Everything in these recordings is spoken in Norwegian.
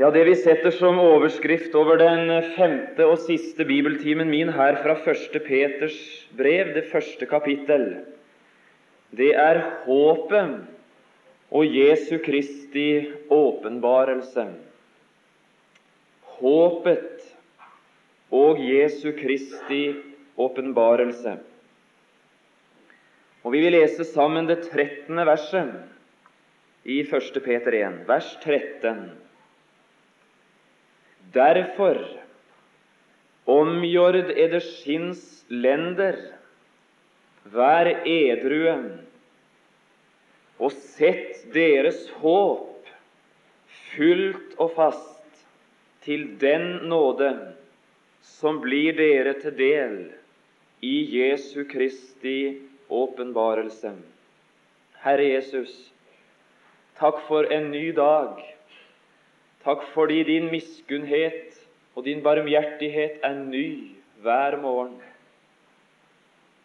Ja, Det vi setter som overskrift over den femte og siste bibeltimen min her fra 1. Peters brev, det første kapittel, det er håpet og Jesu Kristi åpenbarelse. Håpet og Jesu Kristi åpenbarelse. Og Vi vil lese sammen det 13. verset i 1. Peter 1, vers 13. Derfor omgjord eder skinns lender, vær edrue, og sett deres håp fullt og fast til den nåde som blir dere til del i Jesu Kristi åpenbarelse. Herre Jesus, takk for en ny dag. Takk fordi din miskunnhet og din barmhjertighet er ny hver morgen.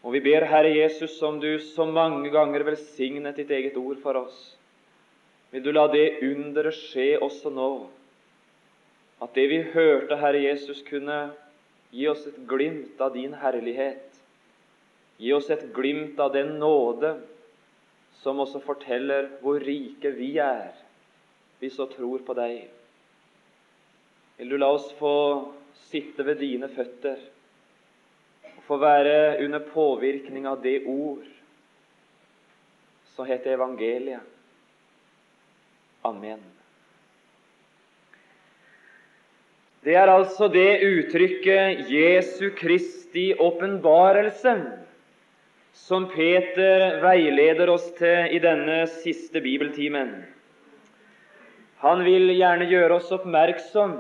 Og vi ber, Herre Jesus, som du så mange ganger velsignet ditt eget ord for oss, vil du la det underet skje også nå, at det vi hørte, Herre Jesus, kunne gi oss et glimt av din herlighet, Gi oss et glimt av den nåde som også forteller hvor rike vi er, vi så tror på deg. Vil du la oss få sitte ved dine føtter og få være under påvirkning av det ord som heter evangeliet. Amen. Det er altså det uttrykket Jesu Kristi åpenbarelse som Peter veileder oss til i denne siste bibeltimen. Han vil gjerne gjøre oss oppmerksom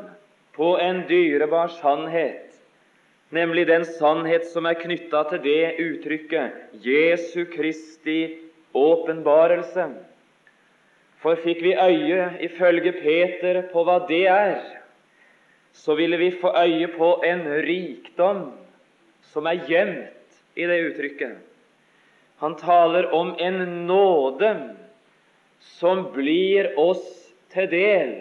på en dyrebar sannhet, nemlig den sannhet som er knytta til det uttrykket Jesu Kristi åpenbarelse. For fikk vi øye, ifølge Peter, på hva det er, så ville vi få øye på en rikdom som er gjemt i det uttrykket. Han taler om en nåde som blir oss til del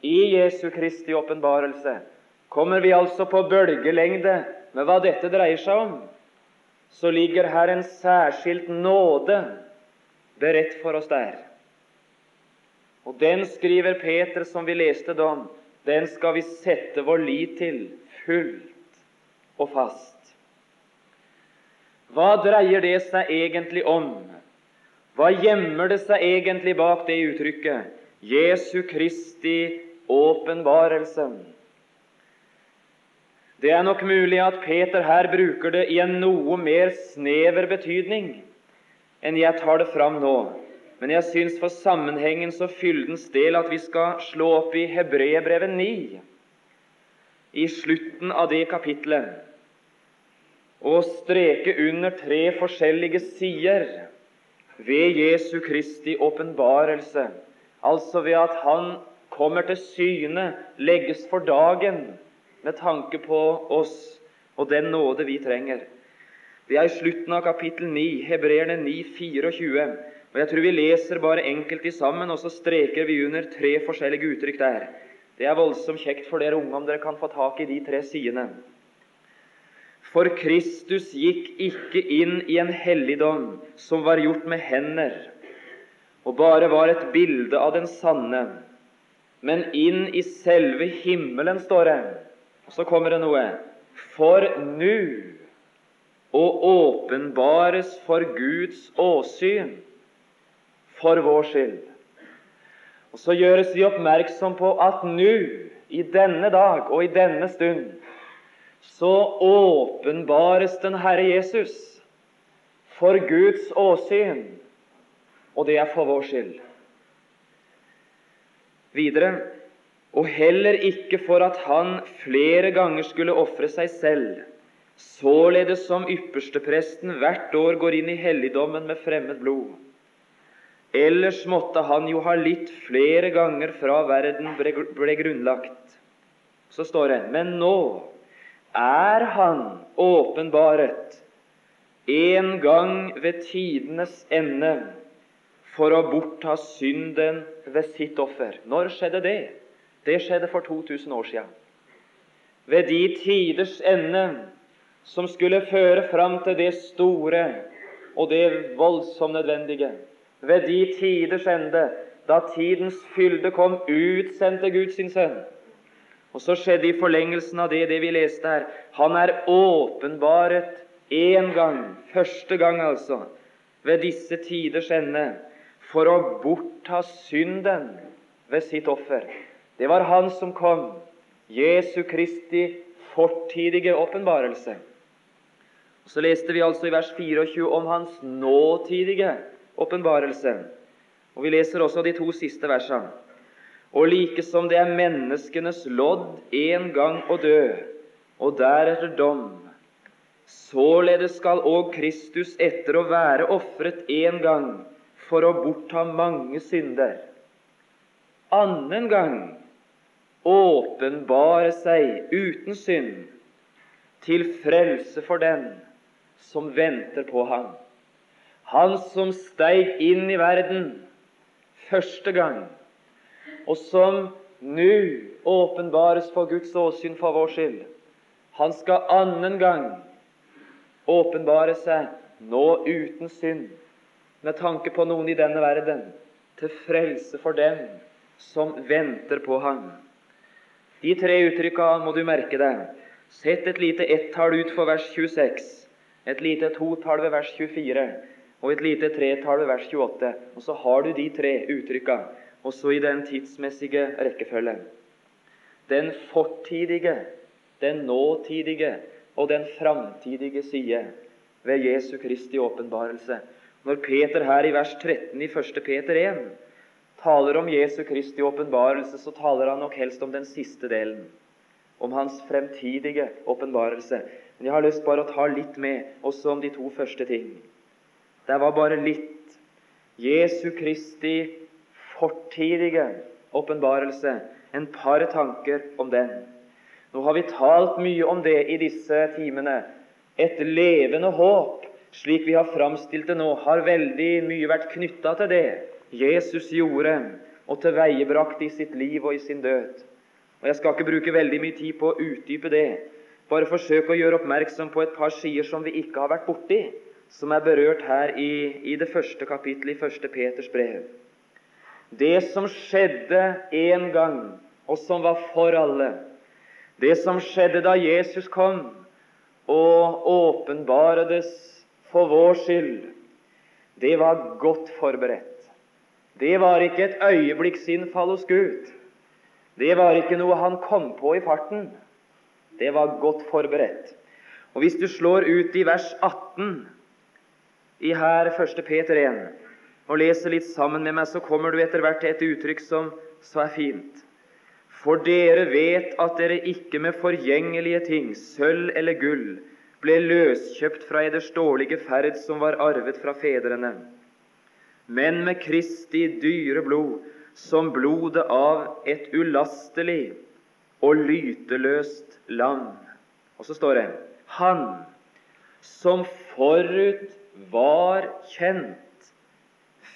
i Jesu Kristi åpenbarelse. Kommer vi altså på bølgelengde med hva dette dreier seg om, så ligger her en særskilt nåde beredt for oss der. Og den skriver Peter, som vi leste det om, den skal vi sette vår lit til fullt og fast. Hva dreier det seg egentlig om? Hva gjemmer det seg egentlig bak det uttrykket? Jesu Kristi åpenbarelse. Det er nok mulig at Peter her bruker det i en noe mer snever betydning enn jeg tar det fram nå. Men jeg syns for sammenhengens og fyldens del at vi skal slå opp i Hebreerbrevet 9, i slutten av det kapitlet og streke under tre forskjellige sider ved Jesu Kristi åpenbarelse, altså ved at Han kommer til syne, legges for dagen med tanke på oss og den nåde vi trenger. Det er i slutten av kapittel 9, Hebreerne 9, 24. Og Jeg tror vi leser bare enkelt i sammen, og så streker vi under tre forskjellige uttrykk der. Det er voldsomt kjekt for dere unge om dere kan få tak i de tre sidene. For Kristus gikk ikke inn i en helligdom som var gjort med hender, og bare var et bilde av den sanne, men inn i selve himmelen, står det. Og så kommer det noe. For nu å åpenbares for Guds åsyn for vår skyld. Og Så gjøres vi oppmerksom på at nå, i denne dag og i denne stund, så åpenbares den Herre Jesus for Guds åsyn, og det er for vår skyld. Videre og heller ikke for at han flere ganger skulle ofre seg selv, således som ypperstepresten hvert år går inn i helligdommen med fremmed blod. Ellers måtte han jo ha litt flere ganger fra verden ble grunnlagt. Så står det Men nå er Han åpenbaret en gang ved tidenes ende for å bortta synden ved sitt offer. Når skjedde det? Det skjedde for 2000 år siden. Ved de tiders ende som skulle føre fram til det store og det voldsomt nødvendige. Ved de tiders ende, da tidens fylde kom, utsendte Gud sin sønn. Og så skjedde i forlengelsen av det, det vi leste her. Han er åpenbaret én gang, første gang altså, ved disse tiders ende, for å bortta synden ved sitt offer. Det var Han som kom, Jesu Kristi fortidige åpenbarelse. Så leste vi altså i vers 24 om hans nåtidige åpenbarelse. Og vi leser også de to siste versene. Og like som det er menneskenes lodd en gang å dø, og deretter dom, således skal òg Kristus etter å være ofret en gang for å bortta mange synder, annen gang åpenbare seg uten synd til frelse for den som venter på ham. Han som steig inn i verden første gang, og som nå åpenbares for Guds åsyn for vår skyld. Han skal annen gang åpenbare seg nå uten synd, med tanke på noen i denne verden, til frelse for dem som venter på ham. De tre uttrykka må du merke deg. Sett et lite ett-tall ut for vers 26 et lite totall ved vers 24 og et lite tretall ved vers 28. Og så har du de tre uttrykka også i den tidsmessige rekkefølge. Den fortidige, den nåtidige og den framtidige side ved Jesu Kristi åpenbarelse. Når Peter her i vers 13 i 1. Peter 1 taler om Jesu Kristi åpenbarelse, så taler han nok helst om den siste delen, om hans fremtidige åpenbarelse. Men jeg har lyst bare å ta litt med også om de to første ting. Det var bare litt. Jesu Kristi fortidige åpenbarelse. En par tanker om den. Nå har vi talt mye om det i disse timene. Et levende håp, slik vi har framstilt det nå, har veldig mye vært knytta til det Jesus gjorde og tilveiebrakte i sitt liv og i sin død. Og Jeg skal ikke bruke veldig mye tid på å utdype det, bare forsøke å gjøre oppmerksom på et par sider som vi ikke har vært borti, som er berørt her i, i det første kapittelet i første Peters brev. Det som skjedde en gang, og som var for alle, det som skjedde da Jesus kom og åpenbaredes for vår skyld, det var godt forberedt. Det var ikke et øyeblikksinnfall hos Gud. Det var ikke noe han kom på i farten. Det var godt forberedt. Og Hvis du slår ut i vers 18 i her 1. Peter 1 og leser litt sammen med meg, så kommer du etter hvert til et uttrykk som så er fint. For dere vet at dere ikke med forgjengelige ting, sølv eller gull, ble løskjøpt fra eders dårlige ferd som var arvet fra fedrene, men med Kristi dyre blod, som blodet av et ulastelig og lyteløst lam. Og så står det Han som forut var kjent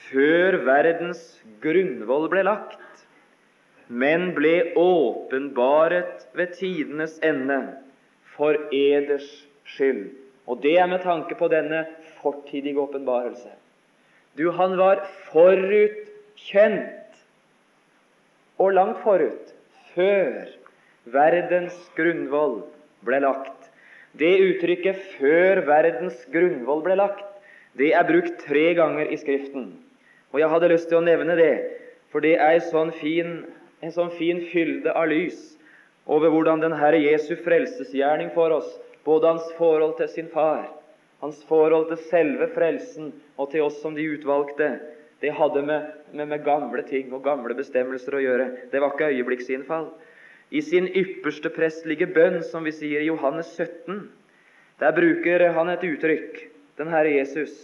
før verdens grunnvoll ble lagt, men ble åpenbaret ved tidenes ende for eders skyld. Og det er med tanke på denne fortidige åpenbarelse. Du, han var forutkjent, og langt forut, før verdens grunnvoll ble lagt. Det uttrykket 'før verdens grunnvoll ble lagt' det er brukt tre ganger i Skriften. Og Jeg hadde lyst til å nevne det, for det er en sånn fin, en sånn fin fylde av lys over hvordan den Herre Jesu frelsesgjerning for oss, både hans forhold til sin far, hans forhold til selve frelsen og til oss som de utvalgte, det hadde med, med, med gamle ting og gamle bestemmelser å gjøre. Det var ikke øyeblikksinnfall i sin ypperste prestlige bønn, som vi sier i Johannes 17. Der bruker han et uttrykk, den Herre Jesus,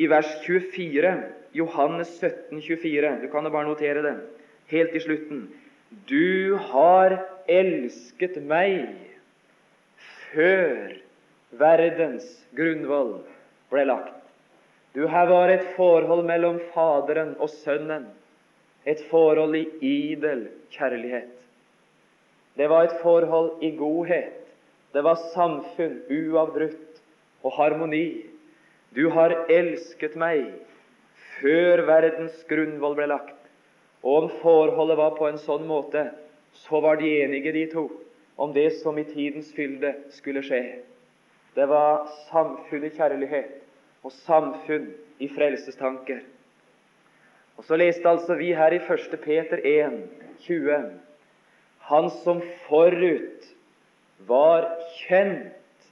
i vers 24. Johannes 17, 24. Du kan jo bare notere det helt i slutten. Du har elsket meg før verdens grunnvoll ble lagt. Du, her var et forhold mellom Faderen og Sønnen et forhold i idel kjærlighet. Det var et forhold i godhet. Det var samfunn uavbrutt og harmoni. Du har elsket meg før verdens grunnvoll ble lagt. Og om forholdet var på en sånn måte, så var de enige, de to, om det som i tidens fylde skulle skje. Det var samfunn i kjærlighet og samfunn i frelsestanker. Og Så leste altså vi her i 1. Peter 1, 20, Han som forut var kjent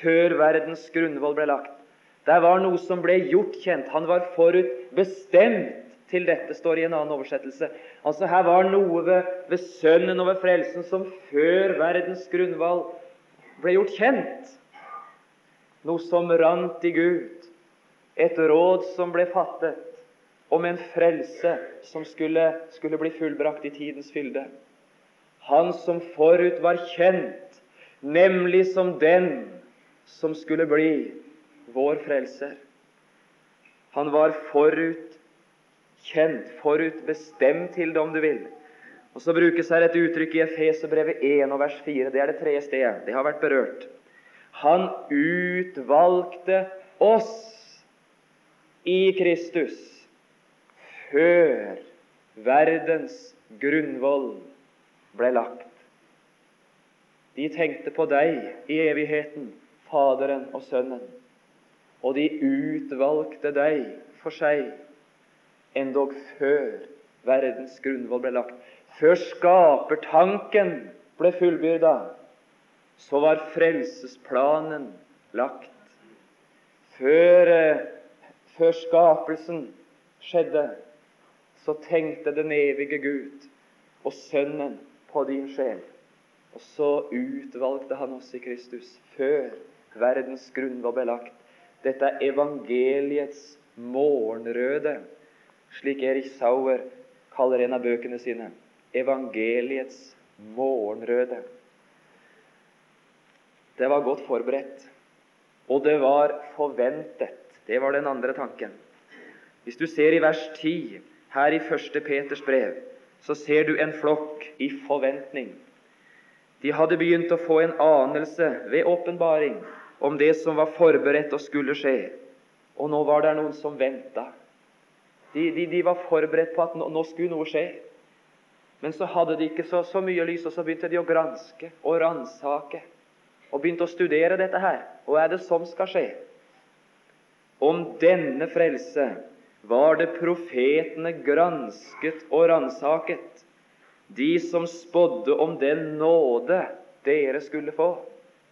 før verdens grunnvoll ble lagt. Det var noe som ble gjort kjent. Han var forut bestemt til dette, står i en annen oversettelse. Altså Her var noe ved, ved Sønnen og ved frelsen som før verdens grunnvalg ble gjort kjent. Noe som rant i Gud. Et råd som ble fattet om en frelse som skulle, skulle bli fullbrakt i tidens fylde. Han som forut var kjent, nemlig som den som skulle bli vår frelser. Han var forut kjent, forut bestemt til det, om du vil. Og Så brukes her et uttrykk i Efeserbrevet 1 og vers 4. Det er det tredje stedet. Det har vært berørt. Han utvalgte oss i Kristus før verdens grunnvoll ble lagt. De tenkte på deg i evigheten, Faderen og Sønnen, og de utvalgte deg for seg, endog før verdens grunnvoll ble lagt. Før skapertanken ble fullbyrda, så var frelsesplanen lagt. Før, eh, før skapelsen skjedde, så tenkte den evige Gud og Sønnen på din sjel. Og så utvalgte han oss i Kristus før verdens grunnvoll ble lagt. Dette er evangeliets morgenrøde, slik Erik Sauer kaller en av bøkene sine. Evangeliets morgenrøde. Det var godt forberedt, og det var forventet. Det var den andre tanken. Hvis du ser i vers 10 her i 1. Peters brev, så ser du en flokk i forventning. De hadde begynt å få en anelse ved åpenbaring om det som var forberedt og skulle skje. Og nå var det noen som venta. De, de, de, var forberedt på at nå, nå, skulle noe skje. Men så hadde de ikke så, så mye lys, og så begynte de å granske og ransake. Og begynte å studere dette her. Og er det som skal skje? Om denne frelse var det profetene gransket og ransaket, de som spådde om den nåde dere skulle få.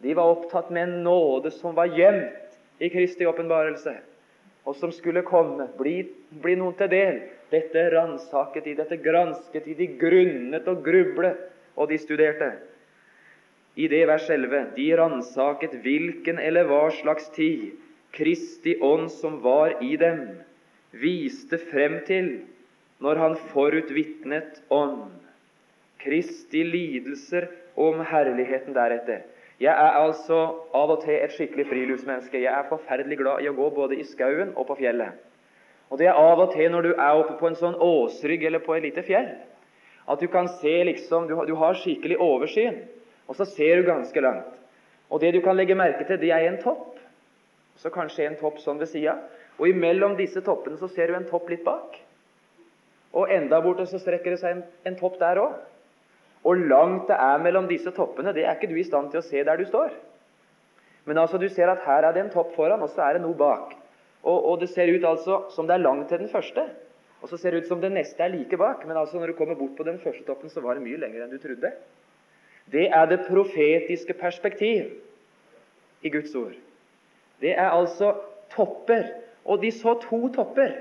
De var opptatt med en nåde som var gjemt i Kristi åpenbarelse, og som skulle komme, bli, bli noen til del. Dette ransaket de, dette gransket de, de grunnet og grublet, og de studerte. I det vers 11 de ransaket hvilken eller hva slags tid Kristi ånd som var i dem, viste frem til når han forutvitnet ånd, Kristi lidelser om herligheten deretter. Jeg er altså av og til et skikkelig friluftsmenneske. Jeg er forferdelig glad i å gå både i skauen og på fjellet. Og det er av og til når du er oppe på en sånn åsrygg eller på et lite fjell, at du kan se liksom, du, har skikkelig oversyn, og så ser du ganske langt. Og det du kan legge merke til, det er en topp. Så kanskje en topp sånn ved sida. Og imellom disse toppene så ser du en topp litt bak. Og enda borte så strekker det seg en, en topp der òg. Og langt det er mellom disse toppene, det er ikke du i stand til å se der du står. Men altså, du ser at her er det en topp foran, og så er det noe bak. Og, og det ser ut altså som det er langt til den første. Og så ser det ut som det neste er like bak. Men altså, når du kommer bort på den første toppen, så var det mye lenger enn du trodde. Det er det profetiske perspektiv i Guds ord. Det er altså topper og de så to topper,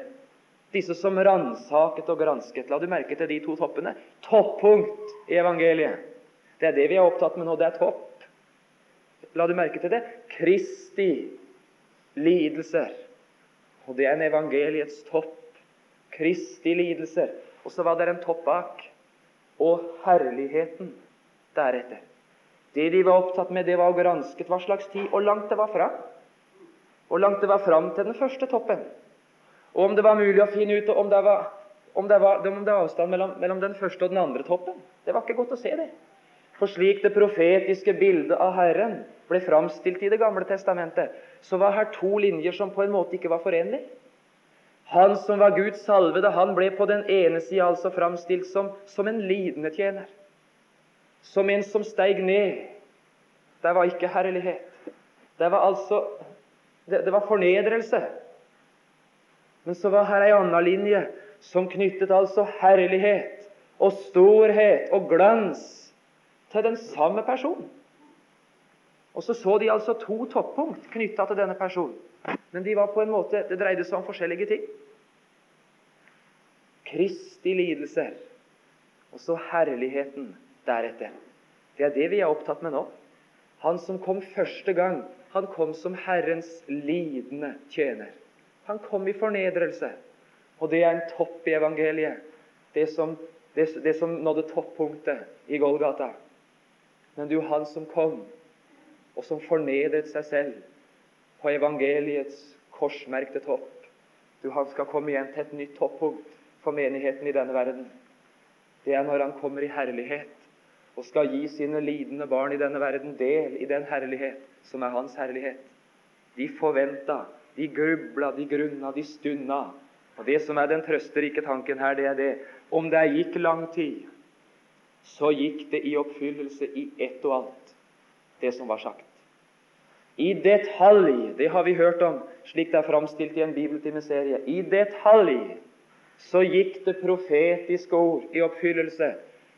disse som ransaket og gransket. La du merke til de to toppene? Toppunkt i evangeliet. Det er det vi er opptatt med nå. Det er topp. La du merke til det? Kristi lidelser. Og det er en evangeliets topp. Kristi lidelser. Og så var det en topp bak. Og herligheten deretter. Det de var opptatt med, det var å gransket hva slags tid og langt det var fra Og langt det var fram til den første toppen. Og om det var mulig å finne ut om det var om det var, om det var avstand mellom, mellom den første og den andre toppen. Det var ikke godt å se det. For slik det profetiske bildet av Herren ble framstilt i Det gamle testamentet, så var her to linjer som på en måte ikke var forenlige. Han som var Guds salvede, han ble på den ene sida altså framstilt som, som en lidende tjener. Som en som steig ned. Det var ikke herlighet. Det var altså det, det var fornedrelse. Men så var her ei anna linje som knyttet altså herlighet og storhet og glans til den samme personen. Og så så de altså to toppunkt knytta til denne personen. Men de var på en måte, det dreide seg om forskjellige ting. Kristi lidelser, og så herligheten deretter. Det er det vi er opptatt med nå. Han som kom første gang, han kom som Herrens lidende tjener. Han kom i fornedrelse. Og det er en topp i evangeliet. Det som, det, det som nådde toppunktet i Golgata. Men du, han som kom, og som fornedret seg selv på evangeliets korsmerkte topp. Du, han skal komme igjen til et nytt toppunkt for menigheten i denne verden. Det er når han kommer i herlighet og skal gi sine lidende barn i denne verden del i den herlighet som er hans herlighet. De forventa, de grubla, de grunna, de stunda og Det som er den trøsterike tanken her, det er det om det gikk lang tid, så gikk det i oppfyllelse i ett og alt, det som var sagt. I detalj, det har vi hørt om, slik det er framstilt i en bibeltimeserie, i detalj så gikk det profetiske ord i oppfyllelse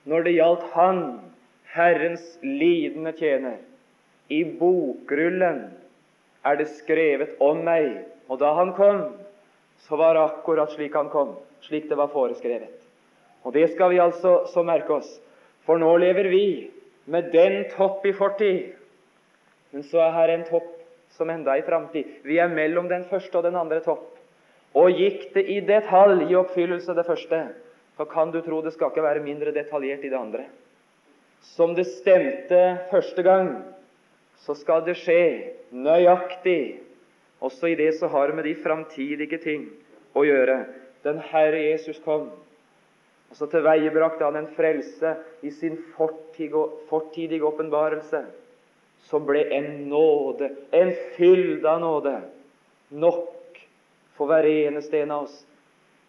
når det gjaldt Han, Herrens lidende tjener. I bokrullen er det skrevet om meg, og da han kom, så var det akkurat slik han kom, slik det var foreskrevet. Og det skal vi altså så merke oss, for nå lever vi med den topp i fortid. Men så er her en topp som enda i framtid. Vi er mellom den første og den andre topp. Og gikk det i detalj i oppfyllelse det første, så kan du tro det skal ikke være mindre detaljert i det andre. Som det stemte første gang, så skal det skje nøyaktig også i det så har med de framtidige ting å gjøre. Den Herre Jesus kom, og så tilveiebrakte han en frelse i sin fortidige åpenbarelse, som ble en nåde, en fylde av nåde, nok for hver eneste en av oss.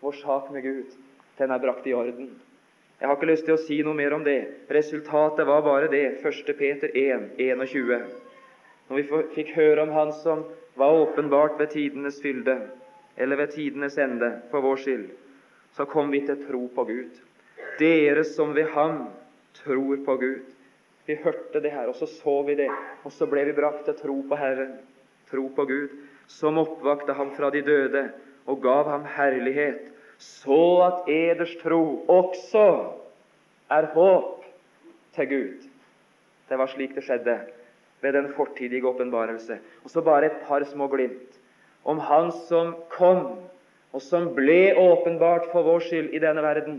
Vår sak med Gud, den er brakt i orden. Jeg har ikke lyst til å si noe mer om det. Resultatet var bare det. 1. Peter 1, 21. Når vi fikk høre om Han som var åpenbart ved tidenes fylde, eller ved tidenes ende, for vår skyld, så kom vi til tro på Gud. Dere som ved Ham tror på Gud. Vi hørte det her, og så så vi det, og så ble vi brakt til tro på Herren, tro på Gud, som oppvakte ham fra de døde og gav ham herlighet, så at eders tro også er håp til Gud. Det var slik det skjedde ved den fortidige åpenbarelse. Og så bare et par små glimt om Han som kom, og som ble åpenbart for vår skyld i denne verden.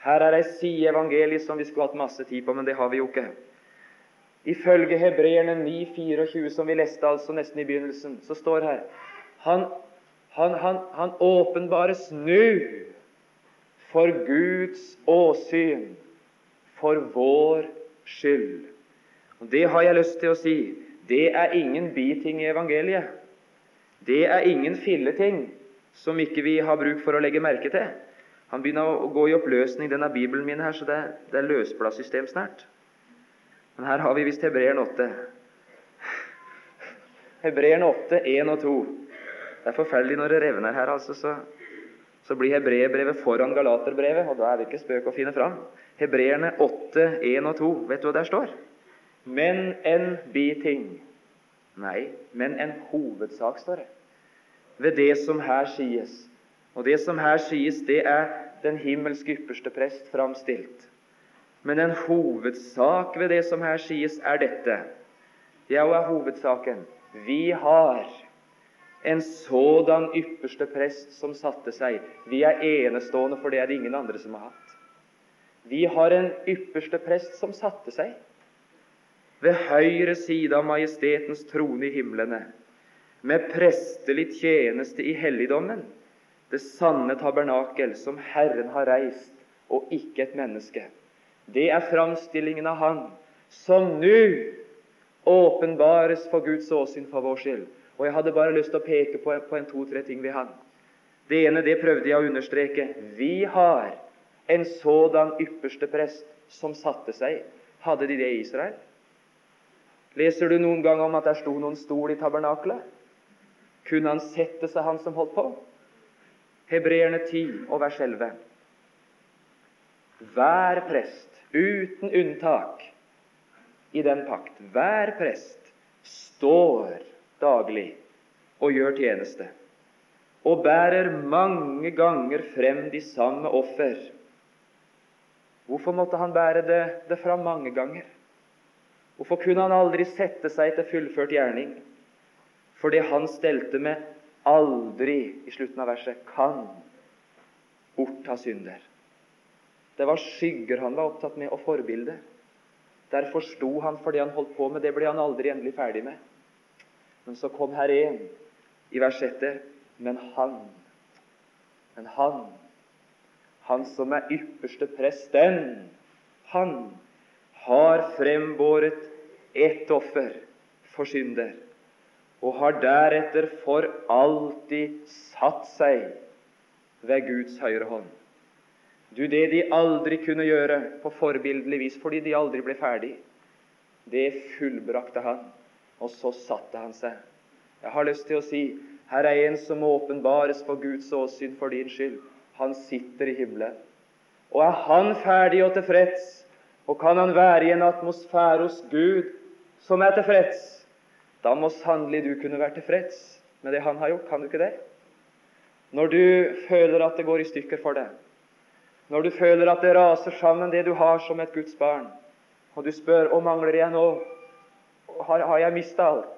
Her er ei side evangeliet som vi skulle hatt masse tid på, men det har vi jo ikke. Ifølge Hebreerne 9,24, som vi leste altså nesten i begynnelsen, så står her Han, han, han, han åpenbares nå for Guds åsyn, for vår skyld. Og Det har jeg lyst til å si. Det er ingen biting i evangeliet. Det er ingen filleting som ikke vi har bruk for å legge merke til. Han begynner å gå i oppløsning, denne Bibelen min her, så det, det er løsbladsystem snart. Men her har vi visst Hebreeren 8. Hebreeren 8, 1 og 2. Det er forferdelig når det revner her, altså, så, så blir hebreerbrevet foran galaterbrevet, og da er det ikke spøk å finne fram. Hebreerne 8, 1 og 2. Vet du hva der står? Men en biting Nei, men en hovedsak, står det, ved det som her sies. Og det som her sies, det er den himmelske ypperste prest framstilt. Men en hovedsak ved det som her sies, er dette. Ja, hva er hovedsaken? Vi har en sådan ypperste prest som satte seg. Vi er enestående, for det er det ingen andre som har hatt. Vi har en ypperste prest som satte seg ved høyre side av majestetens trone i himlene, med prestelig tjeneste i helligdommen, det sanne tabernakel som Herren har reist, og ikke et menneske. Det er framstillingen av Han som nå åpenbares for Guds åsyn for vår skyld. Og Jeg hadde bare lyst til å peke på, en to-tre ting ved Han. Det ene det prøvde jeg å understreke. Vi har en sådan ypperste prest som satte seg. Hadde de det i Israel? Leser du noen gang om at der sto noen stol i tabernakelet? Kunne han sette seg, han som holdt på? Hebreerne 10 og vers 11. Hver prest, uten unntak, i den pakt, hver prest står daglig og gjør tjeneste, og bærer mange ganger frem de samme offer. Hvorfor måtte han bære det, det fram mange ganger? Hvorfor kunne han aldri sette seg til fullført gjerning? Fordi han stelte med aldri i slutten av verset kan bortta synder. Det var skygger han var opptatt med, og forbilder. Derfor sto han for det han holdt på med. Det ble han aldri endelig ferdig med. Men så kom her en i vers etter. Men han, men han, han som er ypperste presten, han har frembåret ett offer for synder, og har deretter for alltid satt seg ved Guds høyre hånd. Du, det de aldri kunne gjøre på forbildelig vis fordi de aldri ble ferdig, det fullbrakte han, og så satte han seg. Jeg har lyst til å si her er en som åpenbares for Guds åsyn for din skyld. Han sitter i himmelen. Og er han ferdig og tilfreds, og kan han være i en atmosfære hos Gud som er tilfreds, da må sannelig du kunne være tilfreds med det han har gjort. Kan du ikke det? Når du føler at det går i stykker for deg, når du føler at det raser sammen, det du har som et Guds barn, og du spør hva mangler jeg nå, har, har jeg mista alt,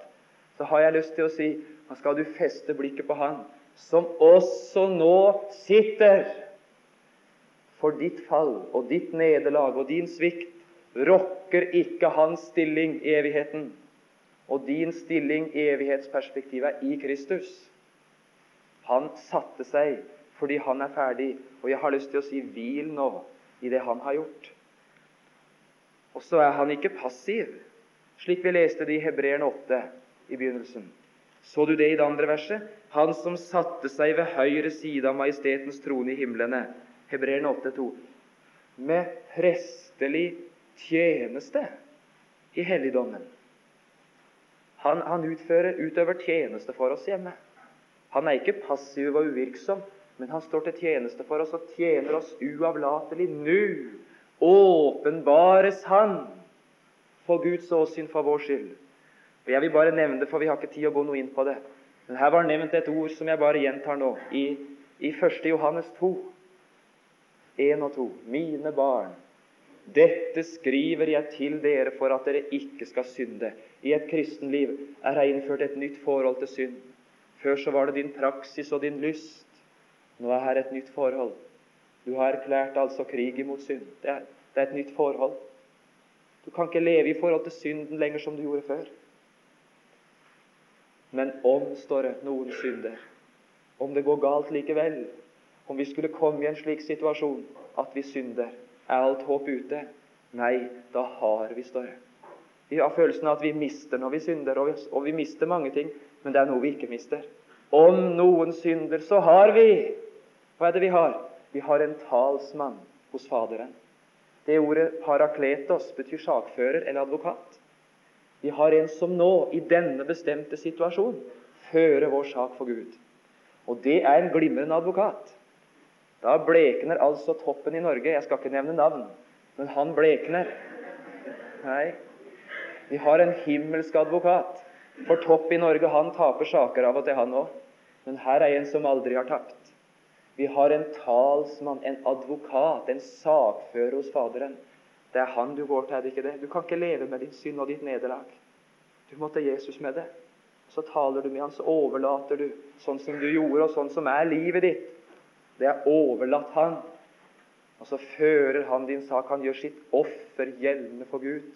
så har jeg lyst til å si nå skal du feste blikket på Han som også nå sitter. For ditt fall og ditt nederlag og din svikt rokker ikke hans stilling evigheten. Og din stilling evighetsperspektivet er i Kristus. Han satte seg fordi han er ferdig. Og jeg har lyst til å si hvil nå i det han har gjort. Og så er han ikke passiv, slik vi leste det i Hebreerne 8 i begynnelsen. Så du det i det andre verset? Han som satte seg ved høyre side av majestetens trone i himlene. Hebreerne 8,2. Med prestelig tjeneste i helligdommen. Han, han utfører, utøver tjeneste for oss hjemme. Han er ikke passiv og uvirksom, men han står til tjeneste for oss og tjener oss uavlatelig. Nå åpenbares Han for Guds åsyn for vår skyld. Og Jeg vil bare nevne det, for vi har ikke tid å gå noe inn på det. Men her var nevnt et ord som jeg bare gjentar nå, i, i 1. Johannes 2, 1 og 2. Mine barn, dette skriver jeg til dere for at dere ikke skal synde. I et kristenliv er det innført et nytt forhold til synd. Før så var det din praksis og din lyst. Nå er her et nytt forhold. Du har erklært altså krig imot synd. Det er, det er et nytt forhold. Du kan ikke leve i forhold til synden lenger som du gjorde før. Men om, står det, noen synder, om det går galt likevel, om vi skulle komme i en slik situasjon at vi synder, er alt håp ute? Nei, da har vi, større. Vi har følelsen av at vi mister når vi synder, og vi, og vi mister mange ting, men det er noe vi ikke mister. Om noen synder, så har vi hva er det vi har? Vi har en talsmann hos Faderen. Det ordet 'parakletos' betyr sakfører eller advokat. Vi har en som nå, i denne bestemte situasjon, fører vår sak for Gud. Og det er en glimrende advokat. Da blekner altså toppen i Norge. Jeg skal ikke nevne navn, men han blekner. Nei, vi har en himmelsk advokat. For topp i Norge, han taper saker av og til, han òg. Men her er en som aldri har tapt. Vi har en talsmann, en advokat, en sakfører hos Faderen. Det er han du går til, er det ikke det? Du kan ikke leve med din synd og ditt nederlag. Du må til Jesus med det. Så taler du med han, så overlater du sånn som du gjorde, og sånn som er livet ditt. Det er overlatt han. Og så fører han din sak. Han gjør sitt offer gjeldende for Gud.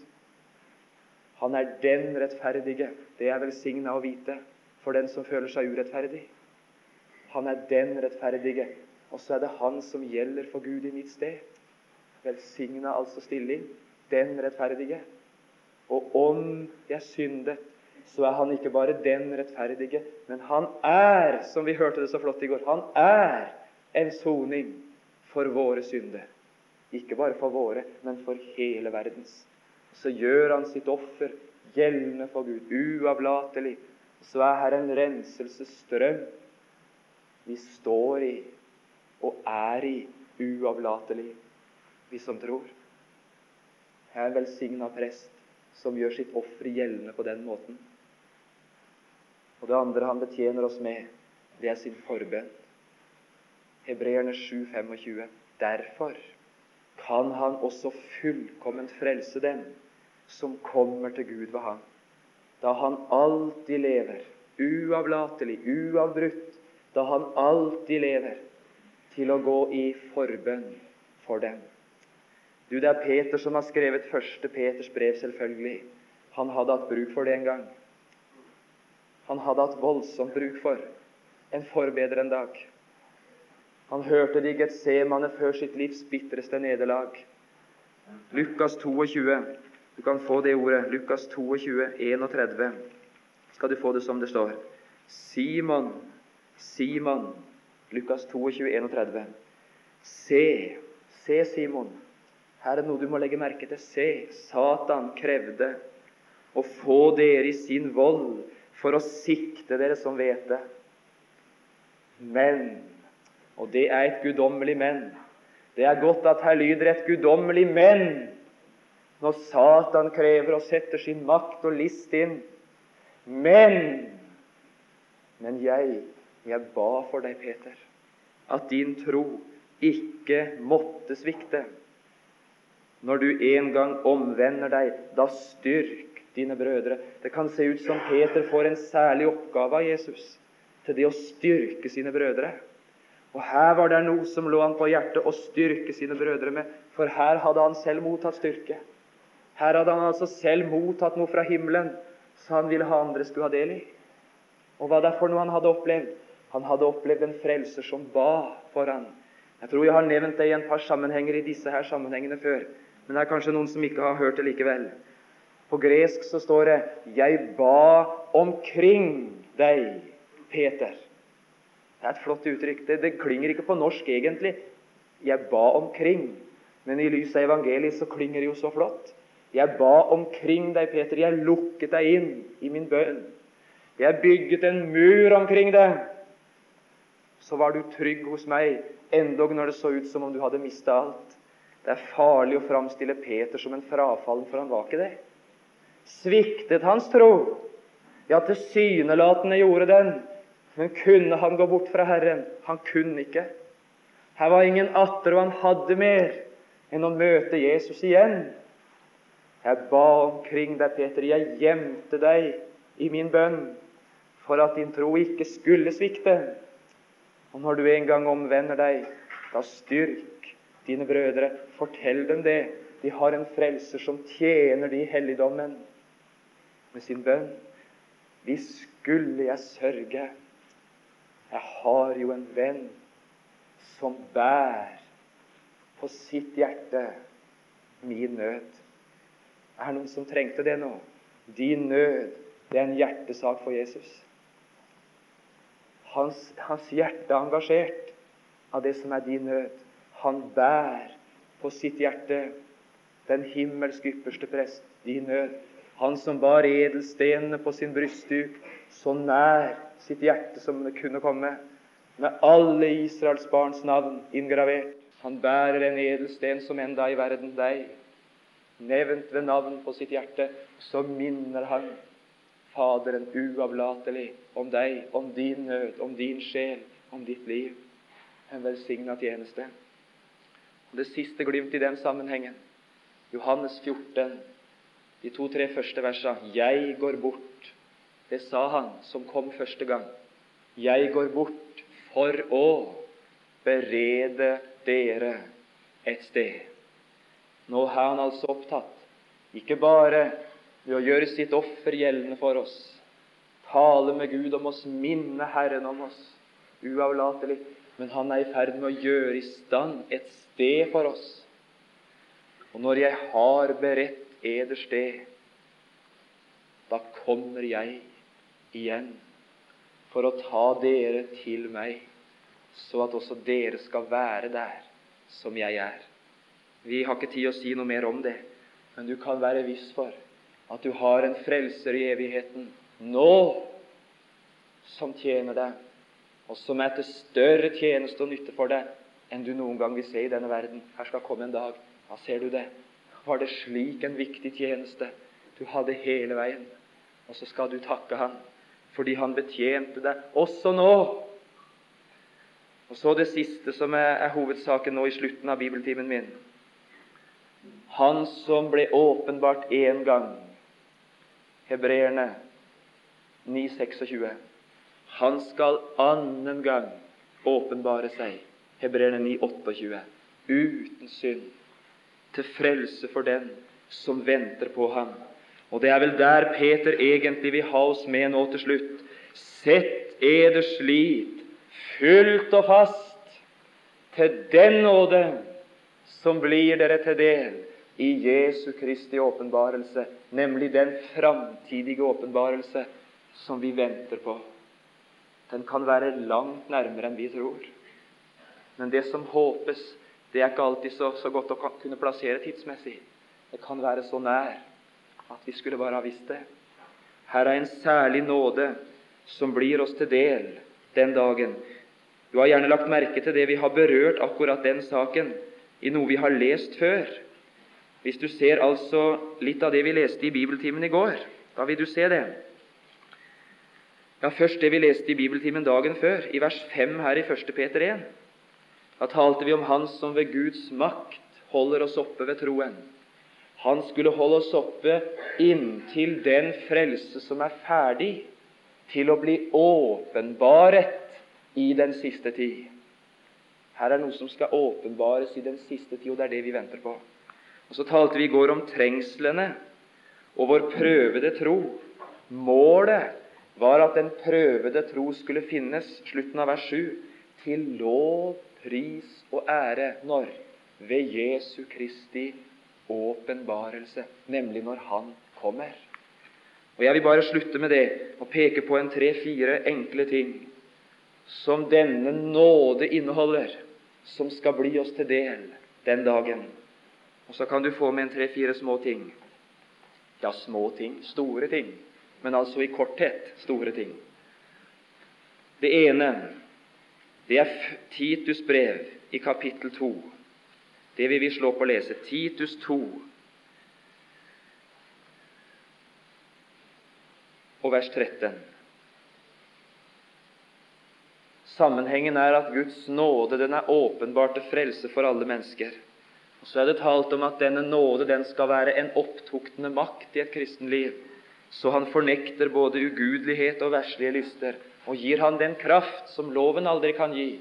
Han er den rettferdige. Det er velsigna å vite for den som føler seg urettferdig. Han er den rettferdige. Og så er det Han som gjelder for Gud i mitt sted. Velsigna altså stilling. Den rettferdige. Og om jeg syndet, så er han ikke bare den rettferdige, men han er, som vi hørte det så flott i går, han er en soning for våre synder. Ikke bare for våre, men for hele verdens. Så gjør han sitt offer gjeldende for Gud, uavlatelig. Så er her en renselsesstrøm vi står i og er i uavlatelig, vi som tror. Jeg er en velsigna prest som gjør sitt offer gjeldende på den måten. Og det andre han betjener oss med, det er sin forbønn. Hebreerne 7, 25. Derfor kan han også fullkomment frelse dem som kommer til Gud ved ham, da han alltid lever, uavlatelig, uavbrutt, da han alltid lever, til å gå i forbønn for dem. Du, Det er Peter som har skrevet første Peters brev, selvfølgelig. Han hadde hatt bruk for det en gang. Han hadde hatt voldsomt bruk for en forbeder en dag. Han hørte det i Getsemane før sitt livs bitreste nederlag. Lukas 22. Du kan få det ordet. Lukas 22, 31. Skal du få det som det står. Simon, Simon. Lukas 22, 31. Se, se, Simon. Her er noe du må legge merke til. Se, Satan krevde å få dere i sin vold for å sikte dere som vet det. Men, og det er et guddommelig men Det er godt at her lyder et guddommelig men når Satan krever og setter sin makt og list inn. Men Men jeg, jeg ba for deg, Peter, at din tro ikke måtte svikte. Når du en gang omvender deg, da styrk dine brødre. Det kan se ut som Peter får en særlig oppgave av Jesus til det å styrke sine brødre. Og Her var det noe som lå han på hjertet å styrke sine brødre med, for her hadde han selv mottatt styrke. Her hadde han altså selv mottatt noe fra himmelen så han ville ha andre skulle ha del i. Og hva det er for noe han hadde opplevd? Han hadde opplevd en frelser som ba for han. Jeg tror jeg har nevnt det i en par sammenhenger i disse her sammenhengene før. Men det er kanskje noen som ikke har hørt det likevel. På gresk så står det 'Jeg ba omkring deg, Peter'. Det er et flott uttrykk. Det, det klinger ikke på norsk egentlig. 'Jeg ba omkring'. Men i lys av evangeliet så klinger det jo så flott. Jeg ba omkring deg, Peter. Jeg lukket deg inn i min bønn. Jeg bygget en mur omkring deg. Så var du trygg hos meg, endog når det så ut som om du hadde mista alt. Det er farlig å framstille Peter som en frafallen, for han var ikke det. Sviktet hans tro? Ja, tilsynelatende gjorde den. Men kunne han gå bort fra Herren? Han kunne ikke. Her var ingen atter, og han hadde mer enn å møte Jesus igjen. Jeg ba omkring deg, Peter. Jeg gjemte deg i min bønn for at din tro ikke skulle svikte. Og når du en gang omvender deg, da styrk dine brødre. Fortell dem det. De har en frelser som tjener de helligdommen med sin bønn. Hvis skulle jeg sørge Jeg har jo en venn som bærer på sitt hjerte min nød. Er det noen som trengte det nå? Din nød, det er en hjertesak for Jesus. Hans, hans hjerte er engasjert av det som er din nød. Han bærer på sitt hjerte den himmelsk ypperste prest, din nød. Han som bar edelstenene på sin brystduk, så nær sitt hjerte som det kunne komme, med alle Israels barns navn inngravert. Han bærer en edelsten som enda i verden deg, nevnt ved navn på sitt hjerte, så minner han Faderen uavlatelig om deg, om din nød, om din sjel, om ditt liv. En velsigna tjeneste. Og Det siste glimt i den sammenhengen, Johannes 14, de to-tre første versene. Jeg går bort. Det sa han som kom første gang. Jeg går bort for å berede dere et sted. Nå er han altså opptatt, ikke bare ved å gjøre sitt offer gjeldende for oss, tale med Gud om oss, minne Herren om oss, uavlatelig. Men han er i ferd med å gjøre i stand et sted for oss. Og når jeg har beredt eder sted, da kommer jeg igjen for å ta dere til meg, så at også dere skal være der som jeg er. Vi har ikke tid å si noe mer om det, men du kan være viss for at du har en frelser i evigheten nå som tjener deg, og som er til større tjeneste og nytte for deg enn du noen gang vil se i denne verden. Her skal komme en dag. Da ser du det. Var det slik en viktig tjeneste du hadde hele veien? Og så skal du takke ham fordi han betjente deg også nå. Og så det siste som er, hovedsaken nå i slutten av bibeltimen min. Han som ble åpenbart én gang, hebreerne 9,26. Han skal annen gang åpenbare seg, hebreerne 9,28, uten synd, til frelse for den som venter på ham. Og det er vel der Peter egentlig vil ha oss med nå til slutt. Sett eders slit fullt og fast til den nåde som blir dere til del i Jesu Kristi åpenbarelse, nemlig den framtidige åpenbarelse som vi venter på. Den kan være langt nærmere enn vi tror. Men det som håpes, det er ikke alltid så, så godt å kunne plassere tidsmessig. Det kan være så nær at vi skulle bare ha visst det. Her er en særlig nåde som blir oss til del den dagen. Du har gjerne lagt merke til det vi har berørt akkurat den saken i noe vi har lest før. Hvis du ser altså litt av det vi leste i bibeltimen i går, da vil du se det. Ja, Først det vi leste i bibeltimen dagen før, i vers 5 her i 1. Peter 1. Da talte vi om Han som ved Guds makt holder oss oppe ved troen. Han skulle holde oss oppe inntil den frelse som er ferdig til å bli åpenbaret i den siste tid. Her er noe som skal åpenbares i den siste tid, og det er det vi venter på. Og Så talte vi i går om trengslene og vår prøvede tro. Målet var at den prøvede tro skulle finnes, slutten av vers 7, til lov, pris og ære. Når? Ved Jesu Kristi åpenbarelse, nemlig når Han kommer. Og Jeg vil bare slutte med det og peke på en tre-fire enkle ting som denne nåde inneholder, som skal bli oss til del den dagen. Og så kan du få med en tre-fire små ting. Ja, små ting, store ting, men altså i korthet store ting. Det ene, det er Titus brev i kapittel 2. Det vil vi slå på å lese. Titus 2, og vers 13. Sammenhengen er at Guds nåde den er åpenbart til frelse for alle mennesker. Og Så er det talt om at denne nåde den skal være en opptuktende makt i et kristenliv, så han fornekter både ugudelighet og verslige lyster, og gir han den kraft som loven aldri kan gi.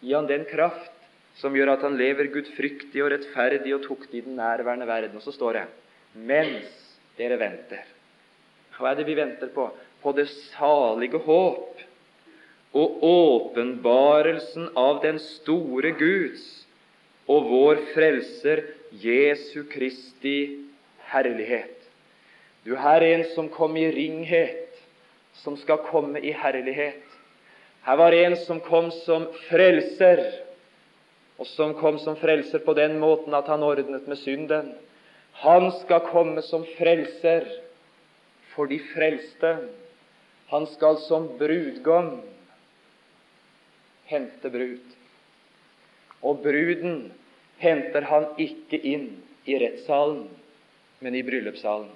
gir han den kraft som gjør at han lever gudfryktig og rettferdig og tuktig i den nærværende verden. Og så står det mens dere venter. Hva er det vi venter på? På det salige håp og åpenbarelsen av den store Guds og vår Frelser Jesu Kristi herlighet. Du, her er en som kom i ringhet, som skal komme i herlighet. Her var en som kom som frelser, og som kom som frelser på den måten at han ordnet med synden. Han skal komme som frelser for de frelste. Han skal som brudgom hente brud. Og bruden henter han ikke inn i rettssalen, men i bryllupssalen.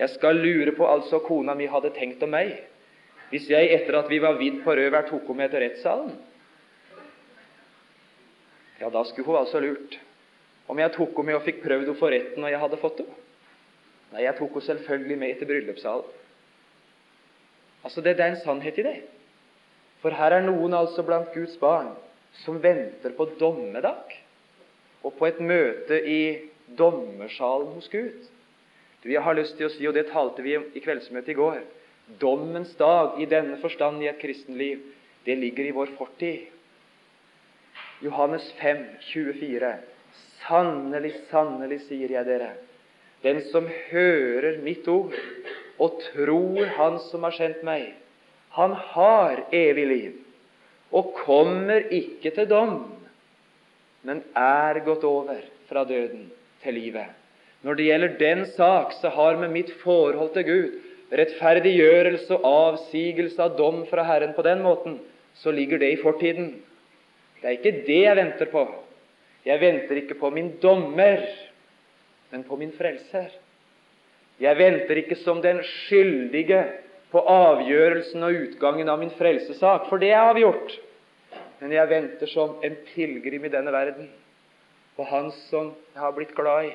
Jeg skal lure på altså kona mi hadde tenkt om meg hvis jeg etter at vi var vidd på rødvær tok henne med til rettssalen. Ja, da skulle hun altså lurt om jeg tok henne med og fikk prøvd henne for retten når jeg hadde fått henne. Nei, jeg tok henne selvfølgelig med til bryllupssalen. Altså, det, det er en sannhet i det. For her er noen altså blant Guds barn som venter på dommedag og på et møte i dommersalen hos Gud. Du, Jeg har lyst til å si, og det talte vi om i kveldsmøtet i går Dommens dag i denne forstand i et kristenliv, det ligger i vår fortid. Johannes 5, 24. Sannelig, sannelig, sier jeg dere, den som hører mitt ord og tror Han som har sendt meg, han har evig liv og kommer ikke til dom, men er gått over fra døden til livet. Når det gjelder den sak, så har med mitt forhold til Gud, rettferdiggjørelse og avsigelse av dom fra Herren på den måten, så ligger det i fortiden. Det er ikke det jeg venter på. Jeg venter ikke på min dommer, men på min frelser. Jeg venter ikke som den skyldige på avgjørelsen og utgangen av min frelsesak, for det er avgjort. Men jeg venter som en pilegrim i denne verden på Han som jeg har blitt glad i,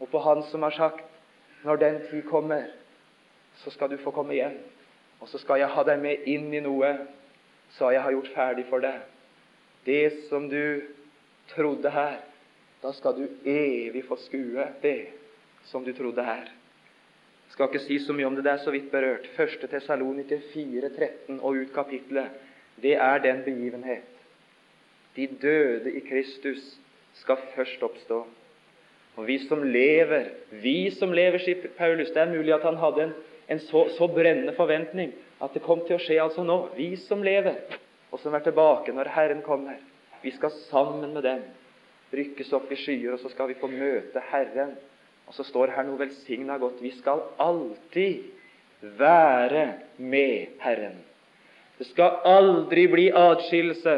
og på Han som har sagt når den tid kommer, så skal du få komme igjen, og så skal jeg ha deg med inn i noe så jeg har gjort ferdig for deg. Det som du trodde her, da skal du evig få skue det som du trodde her. Jeg skal ikke si så mye om det, det er så vidt berørt. 1. Tessaloniker 4, 13 og ut kapitlet. Det er den begivenhet. De døde i Kristus skal først oppstå. Og vi som lever, vi som lever, sier Paulus Det er mulig at han hadde en, en så, så, brennende forventning at det kom til å skje altså nå. Vi som lever, og som er tilbake når Herren kommer, vi skal sammen med dem rykkes opp i skyer, og så skal vi få møte Herren og så står her noe velsigna godt. Vi skal alltid være med Herren. Det skal aldri bli atskillelse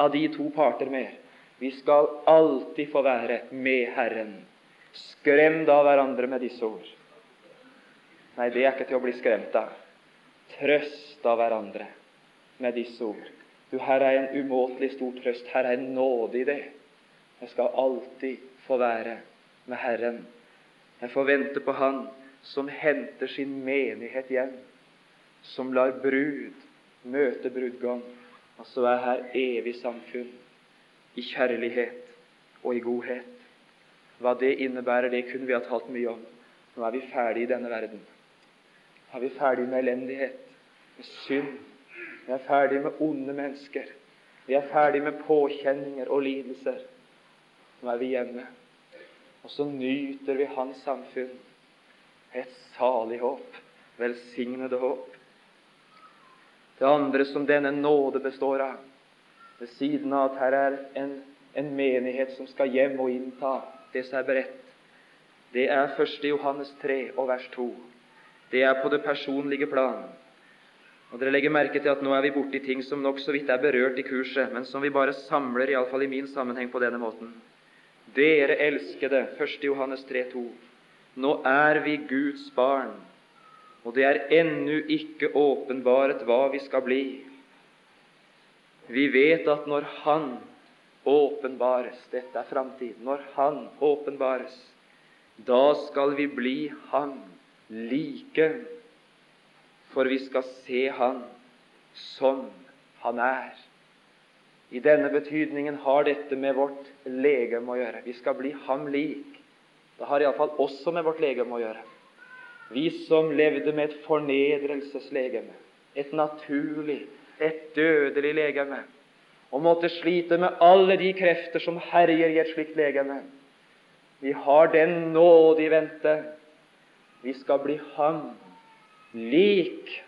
av de to parter mer. Vi skal alltid få være med Herren. Skrem da hverandre med disse ord. Nei, det er ikke til å bli skremt av. Trøst av hverandre med disse ord. Du, her er en umåtelig stor trøst. Her er en nåde i det. Jeg skal alltid få være med Herren. Jeg får vente på Han som henter sin menighet hjem, som lar brud møte brudgom, og så er her evig samfunn i kjærlighet og i godhet. Hva det innebærer, det kunne vi ha talt mye om. Nå er vi ferdig i denne verden. Nå er vi ferdig med elendighet, med synd. Vi er ferdig med onde mennesker. Vi er ferdig med påkjenninger og lidelser. Nå er vi hjemme. Og så nyter vi Hans samfunn. Et salig håp. Velsignede håp. Det andre som denne nåde består av, ved siden av at her er en, en menighet som skal hjem og innta det som er beredt, det er 1. Johannes 3 og vers 2. Det er på det personlige plan. Og Dere legger merke til at nå er vi borti ting som nok så vidt er berørt i kurset, men som vi bare samler, iallfall i min sammenheng, på denne måten. Dere elskede, 1. Johannes 3,2. Nå er vi Guds barn, og det er ennå ikke åpenbart hva vi skal bli. Vi vet at når Han åpenbares Dette er framtiden. Når Han åpenbares, da skal vi bli Han like, for vi skal se Han som Han er. I denne betydningen har dette med vårt legeme å gjøre. Vi skal bli ham lik. Det har iallfall også med vårt legeme å gjøre. Vi som levde med et fornedrelseslegeme, et naturlig, et dødelig legeme, og måtte slite med alle de krefter som herjer i et slikt legeme. Vi har den nåde i vente. Vi skal bli ham lik,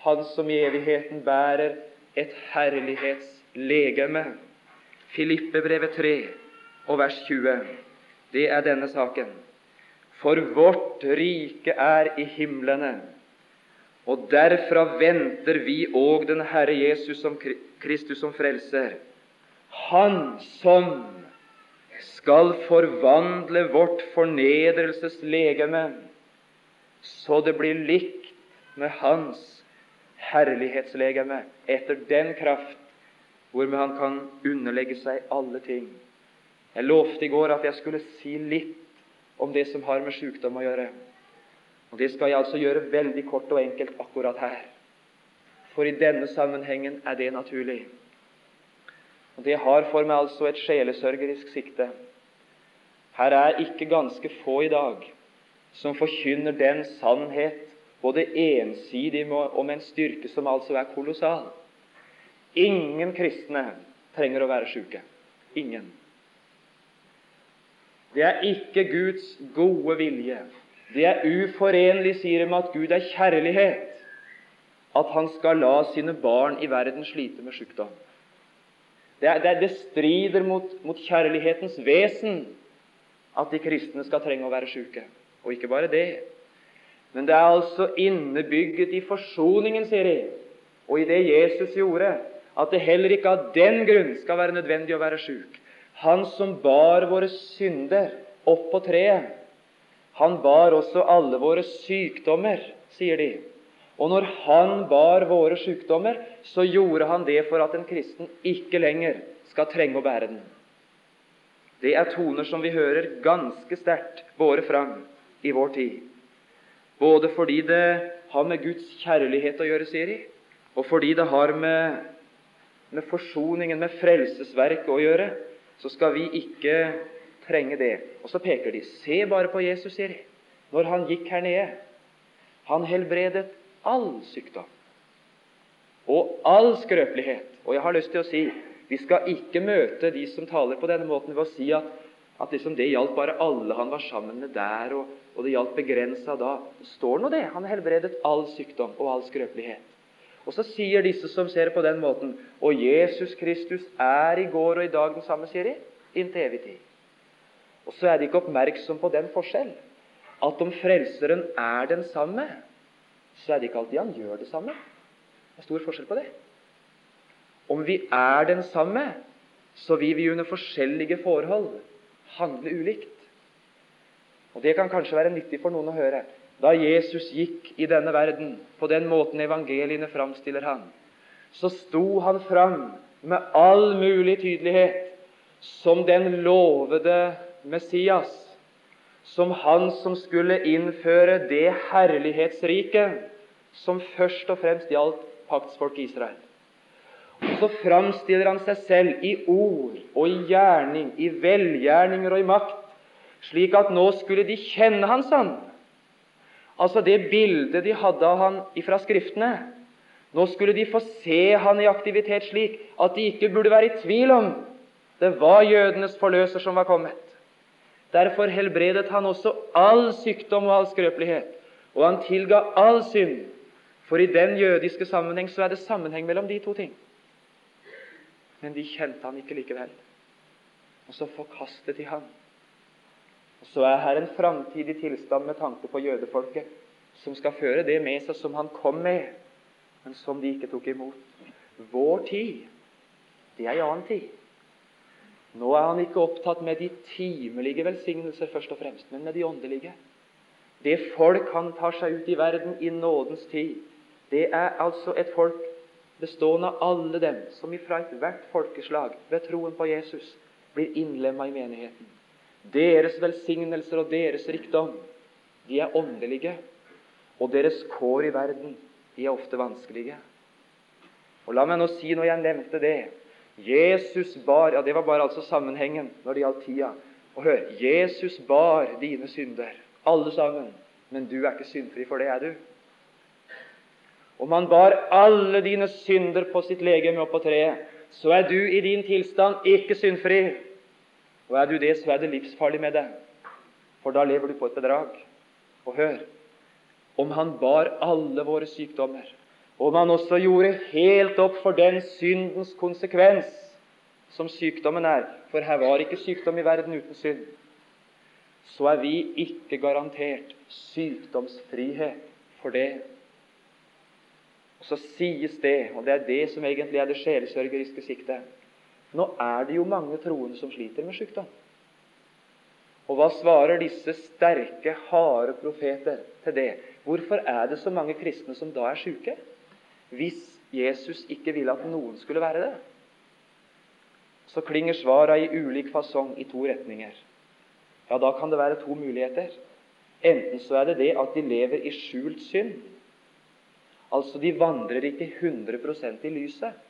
Han som i evigheten bærer et herlighetslegeme. Filippebrevet 3 og vers 20. Det er denne saken. For vårt rike er i himlene, og derfra venter vi òg den Herre Jesus som Kristus som frelser. Han som skal forvandle vårt fornedrelseslegeme, så det blir likt med Hans herlighetslegeme etter den kraft hvormed han kan underlegge seg alle ting. Jeg lovte i går at jeg skulle si litt om det som har med sykdom å gjøre. Og Det skal jeg altså gjøre veldig kort og enkelt akkurat her. For i denne sammenhengen er det naturlig. Og Det har for meg altså et sjelesørgerisk sikte. Her er ikke ganske få i dag som forkynner den sannhet både ensidig og med en styrke som altså er kolossal. Ingen kristne trenger å være syke. Ingen. Det er ikke Guds gode vilje. Det er uforenlig, sier de, med at Gud er kjærlighet, at Han skal la sine barn i verden slite med sykdom. Det, er, det, det strider mot, mot, kjærlighetens vesen at de kristne skal trenge å være syke. Og ikke bare det, men det er altså innebygget i forsoningen, sier de, og i det Jesus gjorde, at det heller ikke av den grunn skal være nødvendig å være sjuk. Han som bar våre synder opp på treet, han bar også alle våre sykdommer, sier de. Og når han bar våre sykdommer, så gjorde han det for at en kristen ikke lenger skal trenge å bære den. Det er toner som vi hører ganske sterkt båre fram i vår tid. Både fordi det har med Guds kjærlighet å gjøre, sier de, og fordi det har med, med forsoningen, med frelsesverket å gjøre, så skal vi ikke trenge det. Og så peker de. Se bare på Jesus, sier de, når han gikk her nede. Han helbredet all sykdom og all skrøpelighet. Og jeg har lyst til å si vi skal ikke møte de som taler på denne måten, ved å si at, at liksom det gjaldt bare alle han var sammen med der, og, og det gjaldt begrensa da. Det står nå det. Han helbredet all sykdom og all skrøpelighet. Og så sier disse som ser på den måten Og Jesus Kristus er i går og i dag den samme, sier de, inntil evig tid. Og så er de ikke oppmerksom på den forskjell at om Frelseren er den samme, så er det ikke alltid han gjør det samme. Det er stor forskjell på det. Om vi er den samme, så vil vi under forskjellige forhold handle ulikt. Og Det kan kanskje være nyttig for noen å høre. Da Jesus gikk i denne verden på den måten evangeliene framstiller han, så sto han fram med all mulig tydelighet som den lovede Messias, som han som skulle innføre det herlighetsriket som først og fremst gjaldt paktsfolket Israel. Så framstiller han seg selv i ord og i gjerning, i velgjerninger og i makt, slik at nå skulle de kjenne hans sann. Altså det bildet de hadde av han fra Skriftene. Nå skulle de få se han i aktivitet slik at de ikke burde være i tvil om det var jødenes forløser som var kommet. Derfor helbredet han også all sykdom og all skrøpelighet, og han tilga all synd. For i den jødiske sammenheng så er det sammenheng mellom de to ting. Men de kjente han ikke likevel. Og så forkastet de han. Og Så er her en framtidig tilstand med tanke på jødefolket, som skal føre det med seg som han kom med, men som de ikke tok imot. Vår tid, det er en annen tid. Nå er han ikke opptatt med de timelige velsignelser først og fremst, men med de åndelige. Det folk han tar seg ut i verden i nådens tid, det er altså et folk bestående av alle dem som ifra ethvert folkeslag ved troen på Jesus blir innlemma i menigheten. Deres velsignelser og deres rikdom, de er åndelige. Og deres kår i verden, de er ofte vanskelige. Og La meg nå si, når jeg nevnte det Jesus bar Ja, det var bare altså sammenhengen når det gjaldt tida. Og hør Jesus bar dine synder, alle sammen. Men du er ikke syndfri, for det er du. Om han bar alle dine synder på sitt legeme og på treet, så er du i din tilstand ikke syndfri. Og er du det, så er det livsfarlig med deg, for da lever du på et bedrag. Og hør om han bar alle våre sykdommer, om han også gjorde helt opp for den syndens konsekvens som sykdommen er, for her var ikke sykdom i verden uten synd, så er vi ikke garantert sykdomsfrihet for det. Og Så sies det, og det er det som egentlig er det sjelesørgeriske siktet Nå er det jo mange troende som sliter med sykdom. Og hva svarer disse sterke, harde profeter til det? Hvorfor er det så mange kristne som da er syke? Hvis Jesus ikke ville at noen skulle være det? Så klinger svara i ulik fasong i to retninger. Ja, da kan det være to muligheter. Enten så er det det at de lever i skjult synd, Altså, de vandrer ikke 100% i lyset.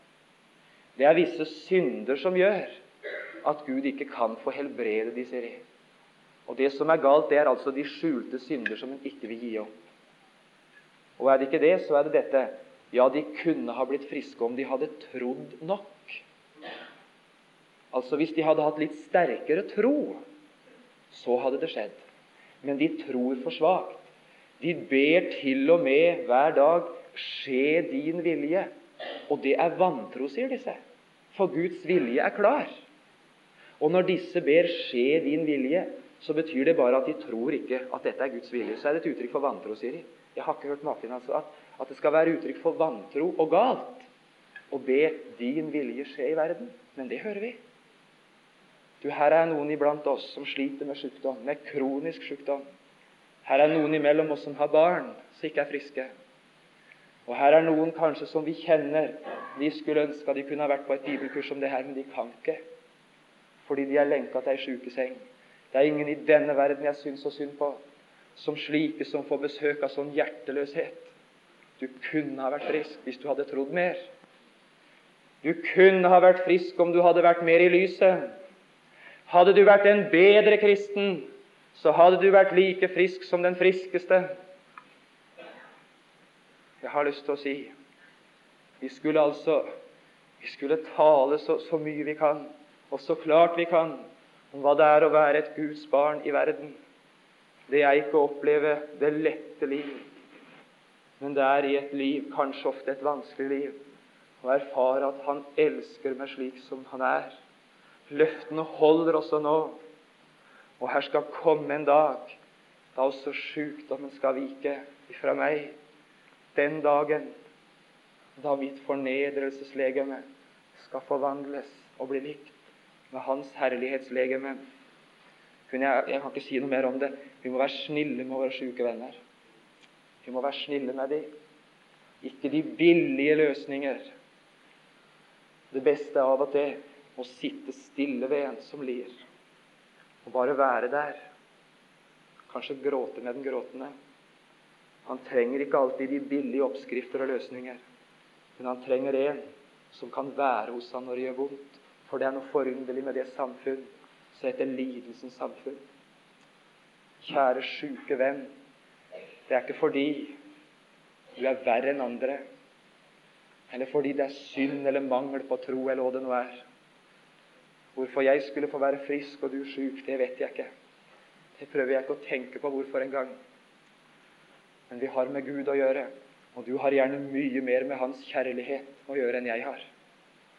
Det er visse synder som gjør at Gud ikke kan få helbrede de, sier de. Og det som er galt, det er altså de skjulte synder som en ikke vil gi opp. Og er det ikke det, så er det dette Ja, de kunne ha blitt friske om de hadde trodd nok. Altså hvis de hadde hatt litt sterkere tro, så hadde det skjedd. Men de tror for svakt. De ber til og med hver dag 'Skje din vilje'. Og det er vantro, sier disse. For Guds vilje er klar. Og når disse ber 'skje din vilje', så betyr det bare at de tror ikke at dette er Guds vilje. Så er det et uttrykk for vantro, sier de. Jeg har ikke hørt maken. altså, at, at det skal være uttrykk for vantro og galt å be 'din vilje skje i verden'. Men det hører vi. Du, Her er noen iblant oss som sliter med sykdom, med kronisk sykdom. Her er noen imellom oss som har barn som ikke er friske. Og her er noen kanskje som vi kjenner. De skulle ønske de kunne ha vært på et bibelkurs som det her, men de kan ikke. Fordi de er lenka til ei sjukeseng. Det er ingen i denne verden jeg syns så synd på, som slike som får besøk av sånn hjerteløshet. Du kunne ha vært frisk hvis du hadde trodd mer. Du kunne ha vært frisk om du hadde vært mer i lyset. Hadde du vært en bedre kristen, så hadde du vært like frisk som den friskeste. Jeg har lyst til å si vi skulle altså vi skulle tale så, så mye vi kan, og så klart vi kan, om hva det er å være et Guds barn i verden. Det er ikke å oppleve det lette liv, men det er i et liv, kanskje ofte et vanskelig liv, å erfare at Han elsker meg slik som Han er. Løftene holder også nå, og her skal komme en dag da også sykdommen skal vike ifra meg den dagen da mitt fornedrelseslegeme skal forvandles og bli likt med Hans herlighetslegeme. Jeg, jeg kan ikke si noe mer om det. Vi må være snille med våre syke venner. Vi må være snille med dem. Ikke de billige løsninger. Det beste er av og til å sitte stille ved en som lir, og bare være der. Kanskje gråte med den gråtende. Han trenger ikke alltid de billige oppskrifter og løsninger, men han trenger en som kan være hos ham når det gjør vondt. For det er noe forunderlig med det samfunn som heter lidelsens samfunn. Kjære sjuke venn, det er ikke fordi du er verre enn andre, eller fordi det er synd eller mangel på tro, eller hva det nå er. Hvorfor jeg skulle få være frisk og du sjuk, det vet jeg ikke. Det prøver jeg ikke å tenke på hvorfor engang. Men vi har med Gud å gjøre, og du har gjerne mye mer med Hans kjærlighet å gjøre enn jeg har.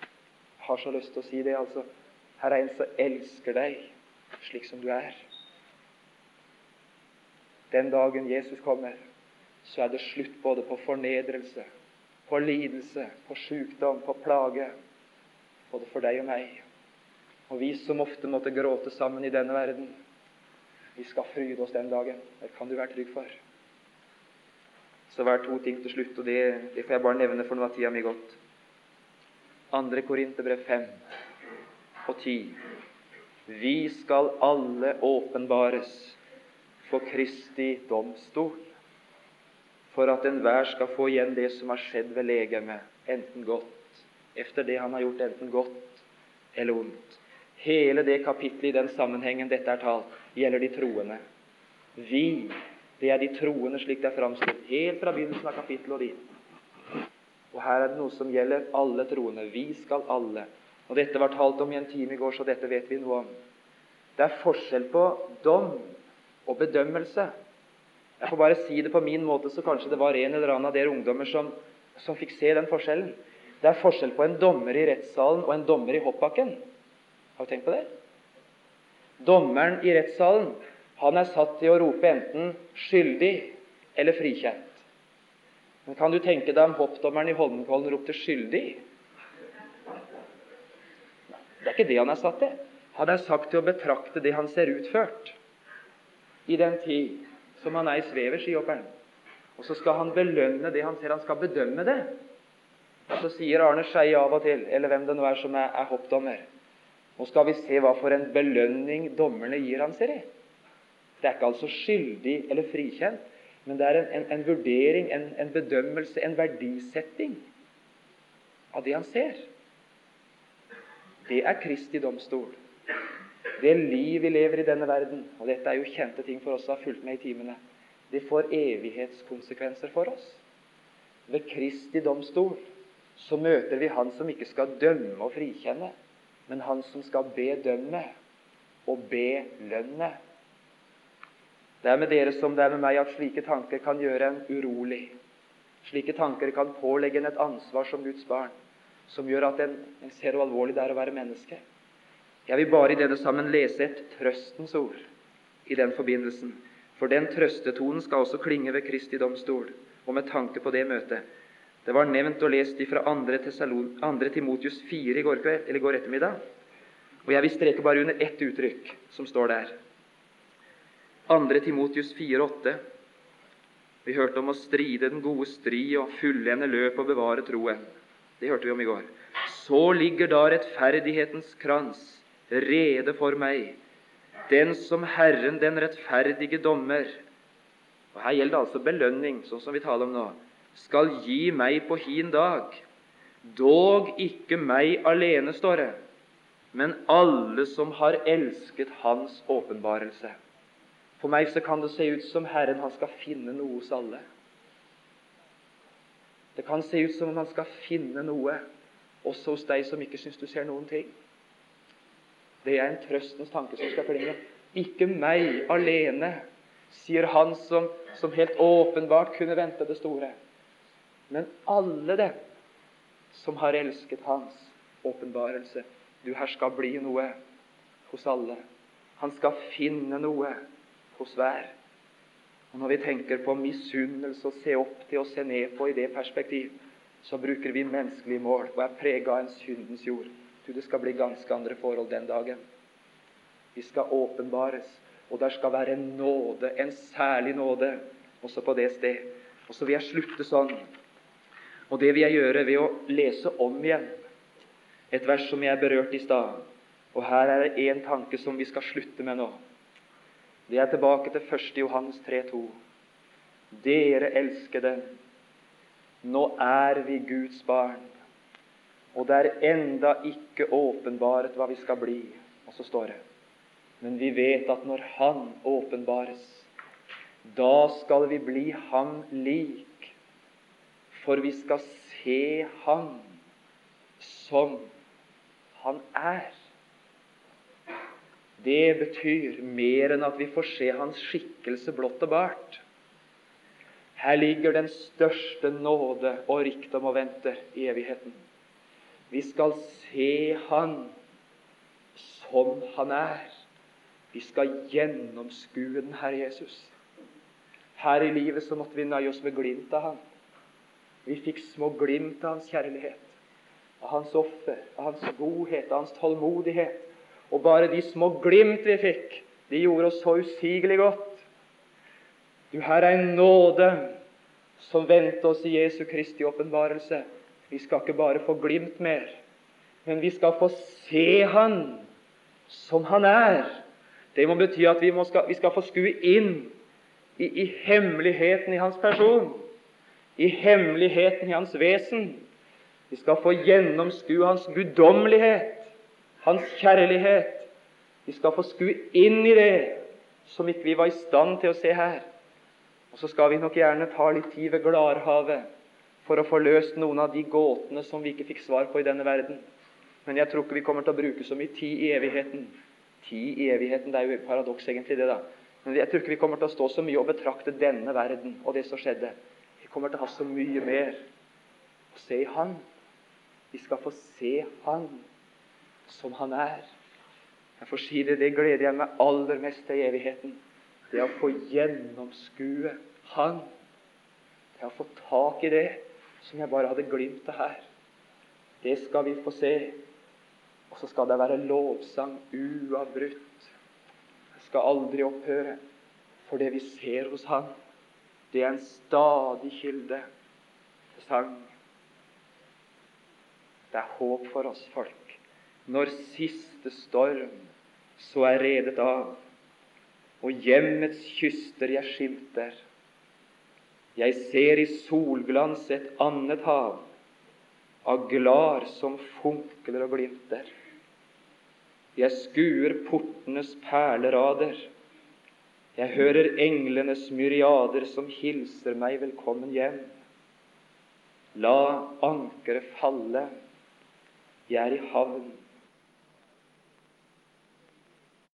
Jeg har så lyst til å si det, altså. Her er en som elsker deg slik som du er. Den dagen Jesus kommer, så er det slutt både på fornedrelse, på lidelse, på sykdom, på plage, både for deg og meg. Og vi som ofte måtte gråte sammen i denne verden, vi skal fryde oss den dagen. Det kan du være trygg for. Så hver to ting til slutt, og det, det får jeg bare nevne, for nå har tida mi gått. Andre Korinterbrev 5 og 10. Vi skal alle åpenbares for Kristi domstol, for at enhver skal få igjen det som har skjedd ved legemet, enten godt, efter det han har gjort, enten godt eller ondt. Hele det kapitlet i den sammenhengen dette er talt, gjelder de troende. Vi det er de troende slik det er framstilt, helt fra begynnelsen av kapittelet og dit. Og her er det noe som gjelder alle troende. Vi skal alle. Og Dette var talt om i en time i går, så dette vet vi noe om. Det er forskjell på dom og bedømmelse. Jeg får bare si det på min måte, så kanskje det var en eller annen av dere ungdommer som, som fikk se den forskjellen. Det er forskjell på en dommer i rettssalen og en dommer i hoppbakken. Har du tenkt på det? Dommeren i rettssalen han er satt til å rope enten 'skyldig' eller 'frikjent'. Men kan du tenke deg om hoppdommeren i Holmenkollen ropte 'skyldig'? Det er ikke det han er satt til. Han er sagt til å betrakte det han ser utført i den tid som han er i svever, skihopperen. Og så skal han belønne det han ser. Han skal bedømme det. Og så sier Arne Skeie av og til, eller hvem det nå er som er, er hoppdommer Nå skal vi se hva for en belønning dommerne gir han, ser i. Det er ikke altså skyldig eller frikjent, men det er en, en, en vurdering, en, en, bedømmelse, en verdisetting av det han ser. Det er Kristi domstol. Det liv vi lever i denne verden, og dette er jo kjente ting for oss som har fulgt med i timene, det får evighetskonsekvenser for oss. ved Kristi domstol, så møter vi Han som ikke skal dømme og frikjenne, men Han som skal bedømme og belønne. Det er med dere som det er med meg, at slike tanker kan gjøre en urolig. Slike tanker kan pålegge en et ansvar som Guds barn, som gjør at en, en ser hvor alvorlig det er å være menneske. Jeg vil bare i denne sammen lese et trøstens ord i den forbindelsen. For den trøstetonen skal også klinge ved Kristi domstol, og med tanke på det møtet. Det var nevnt og lest fra 2. Timotius 4 i går, kveld, eller går ettermiddag. Og jeg vil streke bare under ett uttrykk som står der. 2. Timotius 4,8. Vi hørte om å stride den gode strid og fullende løp og bevare troen. Det hørte vi om i går. Så ligger da rettferdighetens krans rede for meg, den som Herren, den rettferdige dommer og Her gjelder det altså belønning, sånn som vi taler om nå. Skal gi meg på hin dag. Dog ikke meg alene, står det, men alle som har elsket Hans åpenbarelse. For meg så kan det se ut som Herren han skal finne noe hos alle. Det kan se ut som om han skal finne noe også hos deg som ikke syns du ser noen ting. Det er en trøstens tanke som skal klinge. Ikke meg alene, sier han som, som helt åpenbart kunne vente det store. Men alle dem som har elsket Hans åpenbarelse. Du, her skal bli noe hos alle. Han skal finne noe hos hver. Og Når vi tenker på misunnelse å se opp til og se ned på i det perspektiv, så bruker vi menneskelige mål og er prega av en syndens jord. Du, det skal bli ganske andre forhold den dagen. Vi skal åpenbares, og der skal være en nåde, en særlig nåde, også på det sted. Og så vil jeg slutte sånn. Og det vil jeg gjøre ved å lese om igjen et vers som jeg berørte i stad. Og her er det én tanke som vi skal slutte med nå. Det er tilbake til 1. Johans 3,2. Dere elskede, nå er vi Guds barn, og det er enda ikke åpenbaret hva vi skal bli. Og så står det Men vi vet at når Han åpenbares, da skal vi bli Ham lik, for vi skal se Han som Han er. Det betyr mer enn at vi får se hans skikkelse blått og bart. Her ligger den største nåde og rikdom og venter i evigheten. Vi skal se Han som Han er. Vi skal gjennomskue den Herre Jesus. Her i livet så måtte vi nøye oss med glimt av Han. Vi fikk små glimt av Hans kjærlighet, av Hans offer, av Hans godhet, av Hans tålmodighet og bare de små glimt vi fikk, de gjorde oss så usigelig godt. Du, her er en nåde som venter oss i Jesu Kristi åpenbarelse. Vi skal ikke bare få glimt mer, men vi skal få se Han som Han er. Det må bety at vi, skal, vi skal få skue inn i, i hemmeligheten i Hans person, i hemmeligheten i Hans vesen. Vi skal få gjennomskue Hans guddommelighet hans kjærlighet. Vi skal få skue inn i det som ikke vi var i stand til å se her. Og så skal vi nok gjerne ta litt tid ved Gladhavet for å få løst noen av de gåtene som vi ikke fikk svar på i denne verden. Men jeg tror ikke vi kommer til å bruke så mye tid i evigheten. Tid i evigheten, det er jo et paradoks egentlig, det, da. Men jeg tror ikke vi kommer til å stå så mye og betrakte denne verden og det som skjedde. Vi kommer til å ha så mye mer å se i Han. Vi skal få se Han som Han er. Jeg får si det, det gleder jeg meg aller mest til i evigheten. Det å få gjennomskue Han. Det å få tak i det som jeg bare hadde glimt av her. Det skal vi få se. Og så skal det være lovsang uavbrutt. Det skal aldri opphøre. For det vi ser hos Han, det er en stadig kilde til sang. Det er håp for oss folk når siste storm så er redet av, og hjemmets kyster jeg skimter. Jeg ser i solglans et annet hav, av glar som funkler og glimter. Jeg skuer portenes perlerader. Jeg hører englenes myriader som hilser meg velkommen hjem. La ankeret falle. Jeg er i havn.